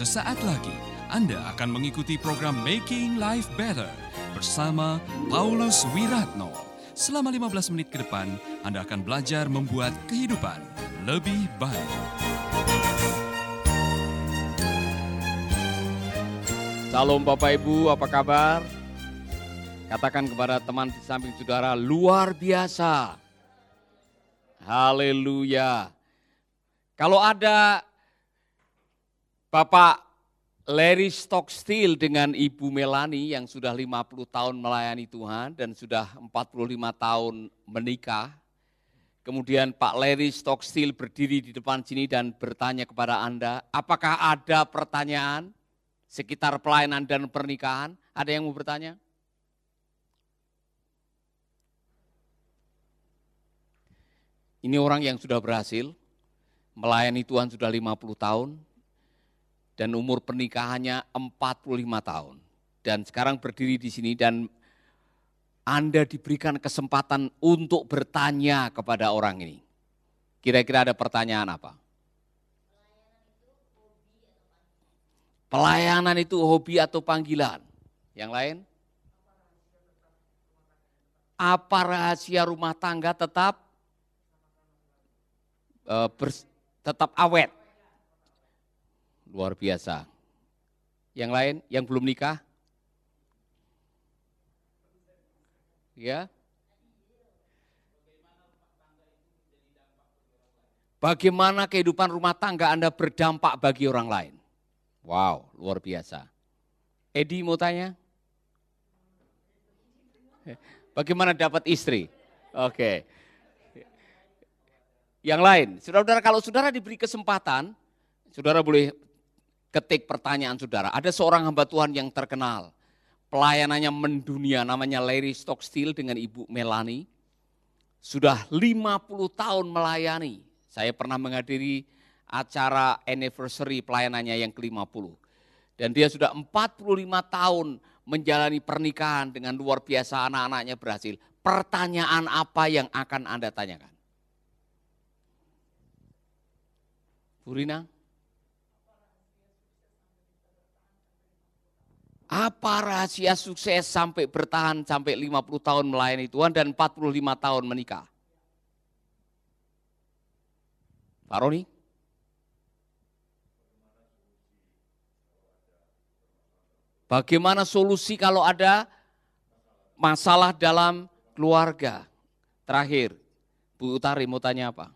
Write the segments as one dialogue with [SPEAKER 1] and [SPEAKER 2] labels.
[SPEAKER 1] Sesaat lagi Anda akan mengikuti program Making Life Better bersama Paulus Wiratno. Selama 15 menit ke depan, Anda akan belajar membuat kehidupan lebih baik.
[SPEAKER 2] Salam Bapak Ibu, apa kabar? Katakan kepada teman di samping saudara, luar biasa. Haleluya. Kalau ada Bapak Larry Stockstill dengan Ibu Melani yang sudah 50 tahun melayani Tuhan dan sudah 45 tahun menikah. Kemudian Pak Larry Stockstill berdiri di depan sini dan bertanya kepada Anda, apakah ada pertanyaan sekitar pelayanan dan pernikahan? Ada yang mau bertanya? Ini orang yang sudah berhasil, melayani Tuhan sudah 50 tahun, dan umur pernikahannya 45 tahun. Dan sekarang berdiri di sini dan Anda diberikan kesempatan untuk bertanya kepada orang ini. Kira-kira ada pertanyaan apa? Pelayanan itu hobi atau panggilan? Yang lain? Apa rahasia rumah tangga tetap uh, tetap awet. Luar biasa. Yang lain, yang belum nikah? Ya. Bagaimana kehidupan rumah tangga Anda berdampak bagi orang lain? Wow, luar biasa. Edi mau tanya? Bagaimana dapat istri? Oke. Okay. Yang lain, saudara-saudara kalau saudara diberi kesempatan, saudara boleh ketik pertanyaan saudara. Ada seorang hamba Tuhan yang terkenal, pelayanannya mendunia, namanya Larry Stockstill dengan Ibu Melani. Sudah 50 tahun melayani. Saya pernah menghadiri acara anniversary pelayanannya yang ke-50. Dan dia sudah 45 tahun menjalani pernikahan dengan luar biasa anak-anaknya berhasil. Pertanyaan apa yang akan Anda tanyakan? Bu Apa rahasia sukses sampai bertahan sampai 50 tahun melayani Tuhan dan 45 tahun menikah? Pak Roni? Bagaimana solusi kalau ada masalah dalam keluarga? Terakhir, Bu Utari mau tanya apa?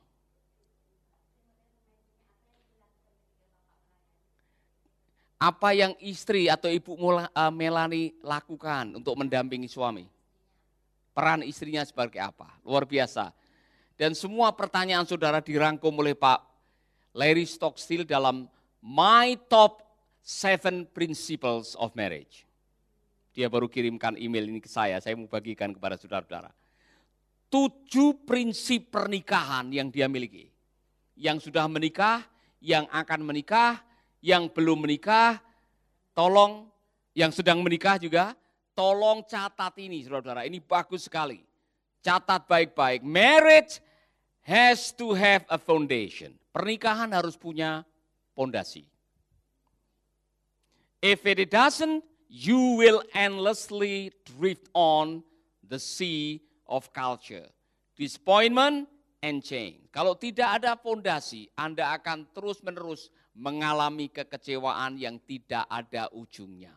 [SPEAKER 2] Apa yang istri atau ibu eh, Melani lakukan untuk mendampingi suami? Peran istrinya sebagai apa? Luar biasa. Dan semua pertanyaan saudara dirangkum oleh Pak Larry Stockstill dalam My Top Seven Principles of Marriage. Dia baru kirimkan email ini ke saya, saya mau bagikan kepada saudara-saudara. Tujuh prinsip pernikahan yang dia miliki. Yang sudah menikah, yang akan menikah, yang belum menikah, tolong yang sedang menikah juga, tolong catat ini saudara-saudara, ini bagus sekali. Catat baik-baik, marriage has to have a foundation. Pernikahan harus punya pondasi. If it doesn't, you will endlessly drift on the sea of culture. Disappointment and change. Kalau tidak ada pondasi, Anda akan terus-menerus mengalami kekecewaan yang tidak ada ujungnya.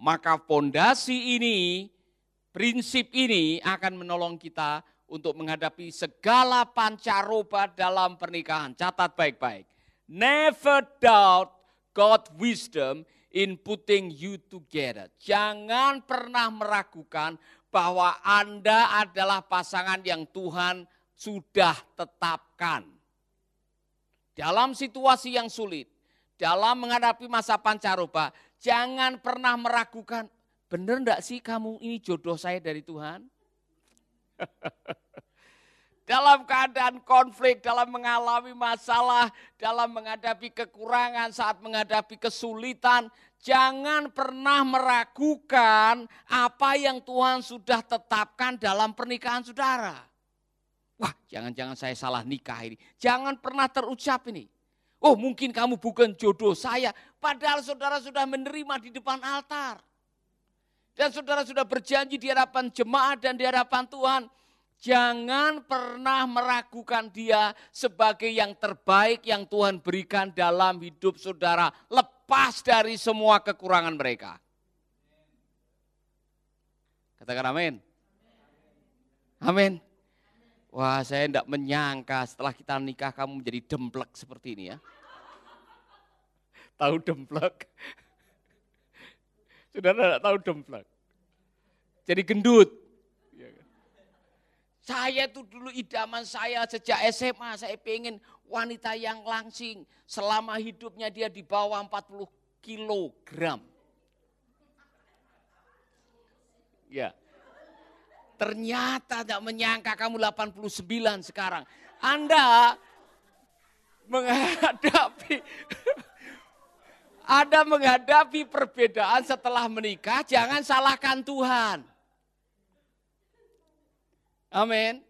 [SPEAKER 2] Maka fondasi ini, prinsip ini akan menolong kita untuk menghadapi segala pancaroba dalam pernikahan. Catat baik-baik. Never doubt God wisdom in putting you together. Jangan pernah meragukan bahwa Anda adalah pasangan yang Tuhan sudah tetapkan. Dalam situasi yang sulit, dalam menghadapi masa pancaroba, jangan pernah meragukan, benar enggak sih kamu ini jodoh saya dari Tuhan? dalam keadaan konflik, dalam mengalami masalah, dalam menghadapi kekurangan, saat menghadapi kesulitan, jangan pernah meragukan apa yang Tuhan sudah tetapkan dalam pernikahan saudara. Wah, jangan-jangan saya salah nikah ini. Jangan pernah terucap ini. Oh mungkin kamu bukan jodoh saya. Padahal saudara sudah menerima di depan altar. Dan saudara sudah berjanji di hadapan jemaat dan di hadapan Tuhan. Jangan pernah meragukan dia sebagai yang terbaik yang Tuhan berikan dalam hidup saudara. Lepas dari semua kekurangan mereka. Katakan amin. Amin. Wah saya tidak menyangka setelah kita nikah kamu menjadi demplek seperti ini ya. Tahu demplek? Saudara tidak tahu demplek. Jadi gendut. Saya itu dulu idaman saya sejak SMA, saya pengen wanita yang langsing. Selama hidupnya dia di bawah 40 kilogram. Ya. Ternyata tidak menyangka kamu 89 sekarang. Anda menghadapi Anda menghadapi perbedaan setelah menikah, jangan salahkan Tuhan. Amin.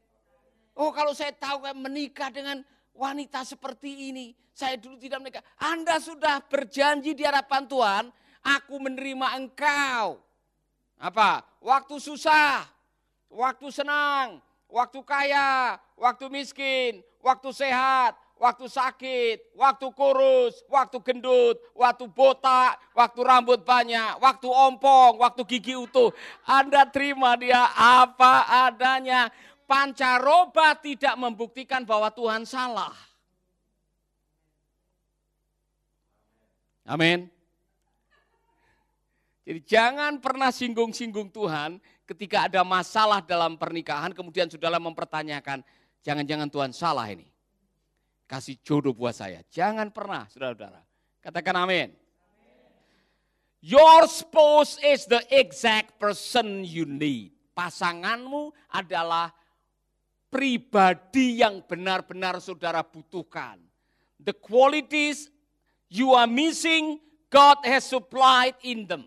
[SPEAKER 2] Oh kalau saya tahu kan menikah dengan wanita seperti ini, saya dulu tidak menikah. Anda sudah berjanji di hadapan Tuhan, aku menerima engkau. Apa? Waktu susah, waktu senang, waktu kaya, waktu miskin, waktu sehat, waktu sakit, waktu kurus, waktu gendut, waktu botak, waktu rambut banyak, waktu ompong, waktu gigi utuh. Anda terima dia apa adanya. Pancaroba tidak membuktikan bahwa Tuhan salah. Amin. Jadi jangan pernah singgung-singgung Tuhan ketika ada masalah dalam pernikahan kemudian saudara mempertanyakan, jangan-jangan Tuhan salah ini kasih jodoh buat saya. Jangan pernah, saudara-saudara. Katakan amin. Your spouse is the exact person you need. Pasanganmu adalah pribadi yang benar-benar saudara butuhkan. The qualities you are missing, God has supplied in them.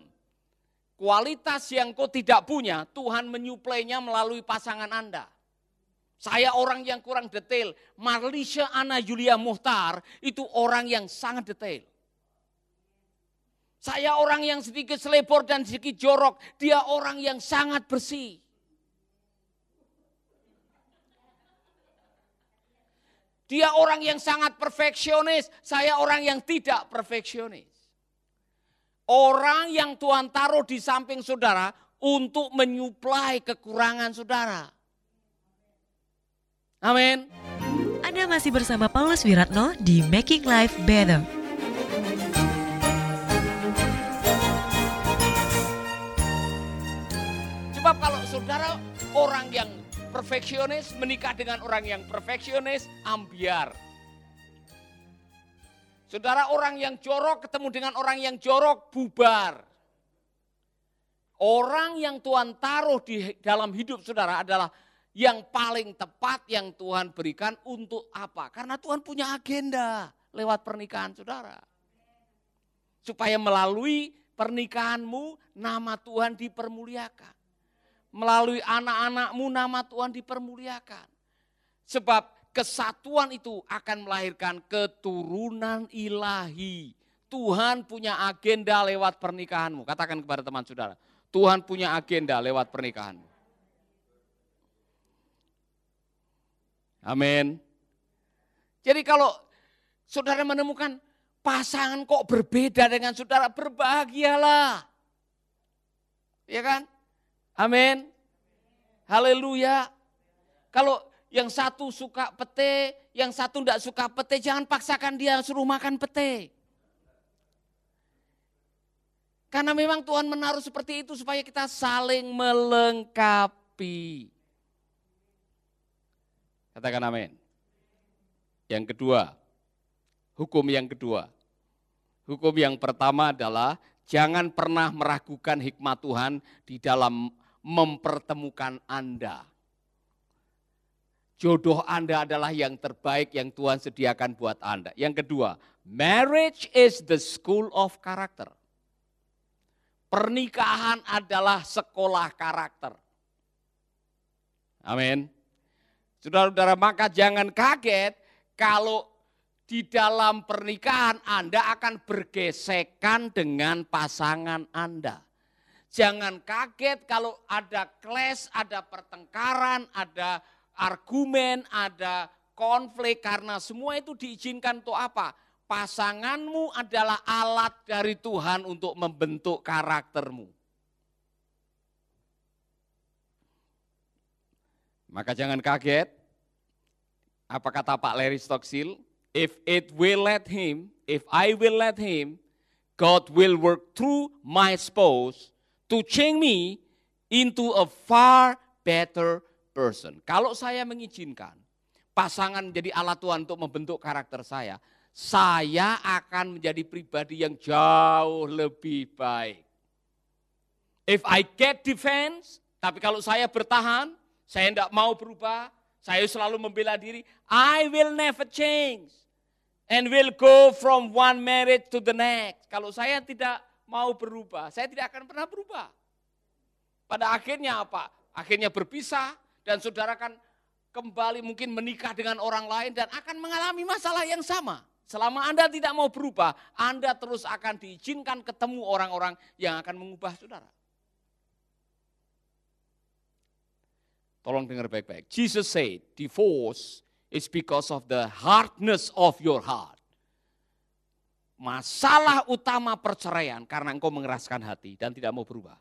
[SPEAKER 2] Kualitas yang kau tidak punya, Tuhan menyuplainya melalui pasangan Anda. Saya orang yang kurang detail. Marlisha Ana Yulia Muhtar itu orang yang sangat detail. Saya orang yang sedikit selebor dan sedikit jorok. Dia orang yang sangat bersih. Dia orang yang sangat perfeksionis. Saya orang yang tidak perfeksionis. Orang yang Tuhan taruh di samping saudara untuk menyuplai kekurangan saudara. Amin.
[SPEAKER 3] Anda masih bersama Paulus Wiratno di Making Life Better.
[SPEAKER 2] Sebab kalau saudara orang yang perfeksionis menikah dengan orang yang perfeksionis, ambiar. Saudara orang yang jorok ketemu dengan orang yang jorok, bubar. Orang yang Tuhan taruh di dalam hidup saudara adalah yang paling tepat yang Tuhan berikan untuk apa? Karena Tuhan punya agenda lewat pernikahan saudara. Supaya melalui pernikahanmu nama Tuhan dipermuliakan. Melalui anak-anakmu nama Tuhan dipermuliakan. Sebab kesatuan itu akan melahirkan keturunan ilahi. Tuhan punya agenda lewat pernikahanmu. Katakan kepada teman saudara, Tuhan punya agenda lewat pernikahanmu. Amin. Jadi kalau saudara menemukan pasangan kok berbeda dengan saudara, berbahagialah. Ya kan? Amin. Haleluya. Kalau yang satu suka pete, yang satu tidak suka pete, jangan paksakan dia suruh makan pete. Karena memang Tuhan menaruh seperti itu supaya kita saling melengkapi. Katakan amin. Yang kedua, hukum yang kedua. Hukum yang pertama adalah jangan pernah meragukan hikmat Tuhan di dalam mempertemukan Anda. Jodoh Anda adalah yang terbaik yang Tuhan sediakan buat Anda. Yang kedua, marriage is the school of character. Pernikahan adalah sekolah karakter. Amin. Saudara-saudara, maka jangan kaget kalau di dalam pernikahan Anda akan bergesekan dengan pasangan Anda. Jangan kaget kalau ada clash, ada pertengkaran, ada argumen, ada konflik karena semua itu diizinkan untuk apa? Pasanganmu adalah alat dari Tuhan untuk membentuk karaktermu. Maka jangan kaget. Apa kata Pak Larry Stockstill? If it will let him, if I will let him, God will work through my spouse to change me into a far better person. Kalau saya mengizinkan pasangan menjadi alat Tuhan untuk membentuk karakter saya, saya akan menjadi pribadi yang jauh lebih baik. If I get defense, tapi kalau saya bertahan, saya tidak mau berubah, saya selalu membela diri, I will never change. And will go from one marriage to the next. Kalau saya tidak mau berubah, saya tidak akan pernah berubah. Pada akhirnya apa? Akhirnya berpisah dan saudara kan kembali mungkin menikah dengan orang lain dan akan mengalami masalah yang sama. Selama Anda tidak mau berubah, Anda terus akan diizinkan ketemu orang-orang yang akan mengubah saudara. Tolong dengar baik-baik. Jesus said, divorce is because of the hardness of your heart. Masalah utama perceraian karena engkau mengeraskan hati dan tidak mau berubah.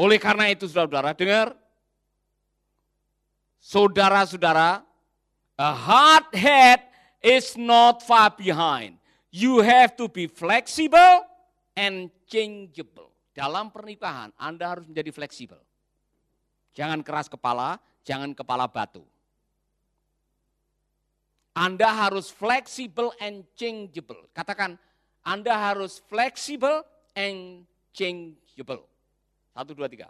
[SPEAKER 2] Oleh karena itu saudara-saudara, dengar. Saudara-saudara, a hard head is not far behind. You have to be flexible and changeable. Dalam pernikahan Anda harus menjadi fleksibel. Jangan keras kepala, jangan kepala batu. Anda harus fleksibel and changeable. Katakan, Anda harus fleksibel and changeable. Satu, dua, tiga.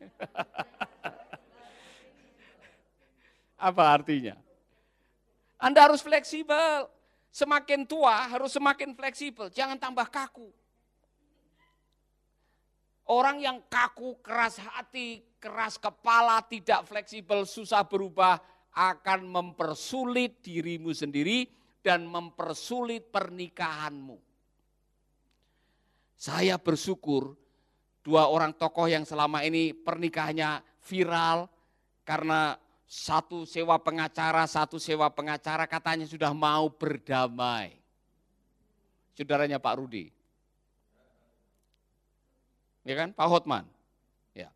[SPEAKER 2] Apa artinya? Anda harus fleksibel. Semakin tua harus semakin fleksibel, jangan tambah kaku. Orang yang kaku, keras hati, keras kepala, tidak fleksibel, susah berubah, akan mempersulit dirimu sendiri dan mempersulit pernikahanmu. Saya bersyukur dua orang tokoh yang selama ini pernikahannya viral karena satu sewa pengacara, satu sewa pengacara katanya sudah mau berdamai. Saudaranya Pak Rudi ya kan, Pak Hotman. Ya.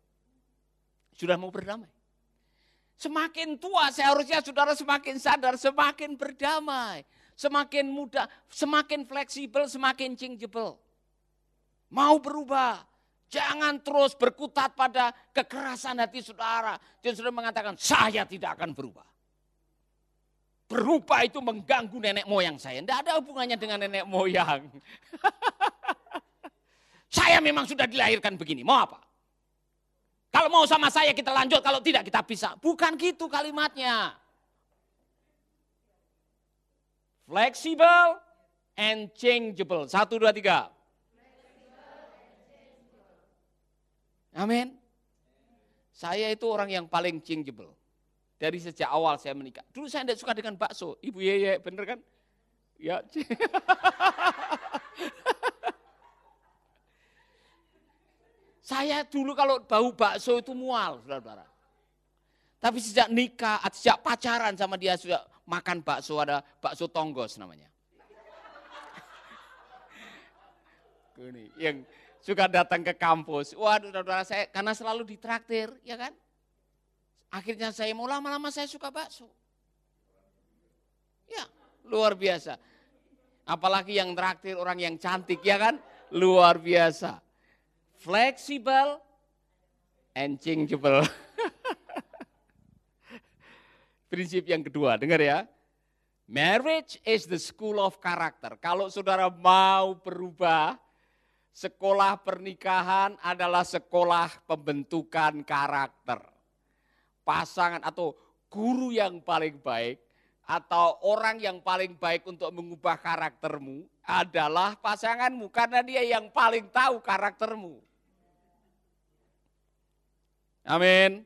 [SPEAKER 2] Sudah mau berdamai. Semakin tua seharusnya saudara semakin sadar, semakin berdamai. Semakin mudah, semakin fleksibel, semakin changeable. Mau berubah. Jangan terus berkutat pada kekerasan hati saudara. Dan saudara mengatakan, saya tidak akan berubah. Berubah itu mengganggu nenek moyang saya. Tidak ada hubungannya dengan nenek moyang. Saya memang sudah dilahirkan begini, mau apa? Kalau mau sama saya kita lanjut, kalau tidak kita bisa. Bukan gitu kalimatnya. Flexible and changeable. Satu, dua, tiga. Amin. Saya itu orang yang paling changeable. Dari sejak awal saya menikah. Dulu saya tidak suka dengan bakso. Ibu Yeye, bener kan? Ya. Saya dulu kalau bau bakso itu mual, saudara-saudara. Tapi sejak nikah, sejak pacaran sama dia sudah makan bakso, ada bakso tonggos namanya. Ini yang suka datang ke kampus. Waduh, saudara saya karena selalu ditraktir, ya kan? Akhirnya saya mau lama-lama saya suka bakso. Ya, luar biasa. Apalagi yang traktir orang yang cantik, ya kan? Luar biasa flexible and changeable. Prinsip yang kedua, dengar ya. Marriage is the school of character. Kalau saudara mau berubah, sekolah pernikahan adalah sekolah pembentukan karakter. Pasangan atau guru yang paling baik atau orang yang paling baik untuk mengubah karaktermu adalah pasanganmu karena dia yang paling tahu karaktermu. Amin.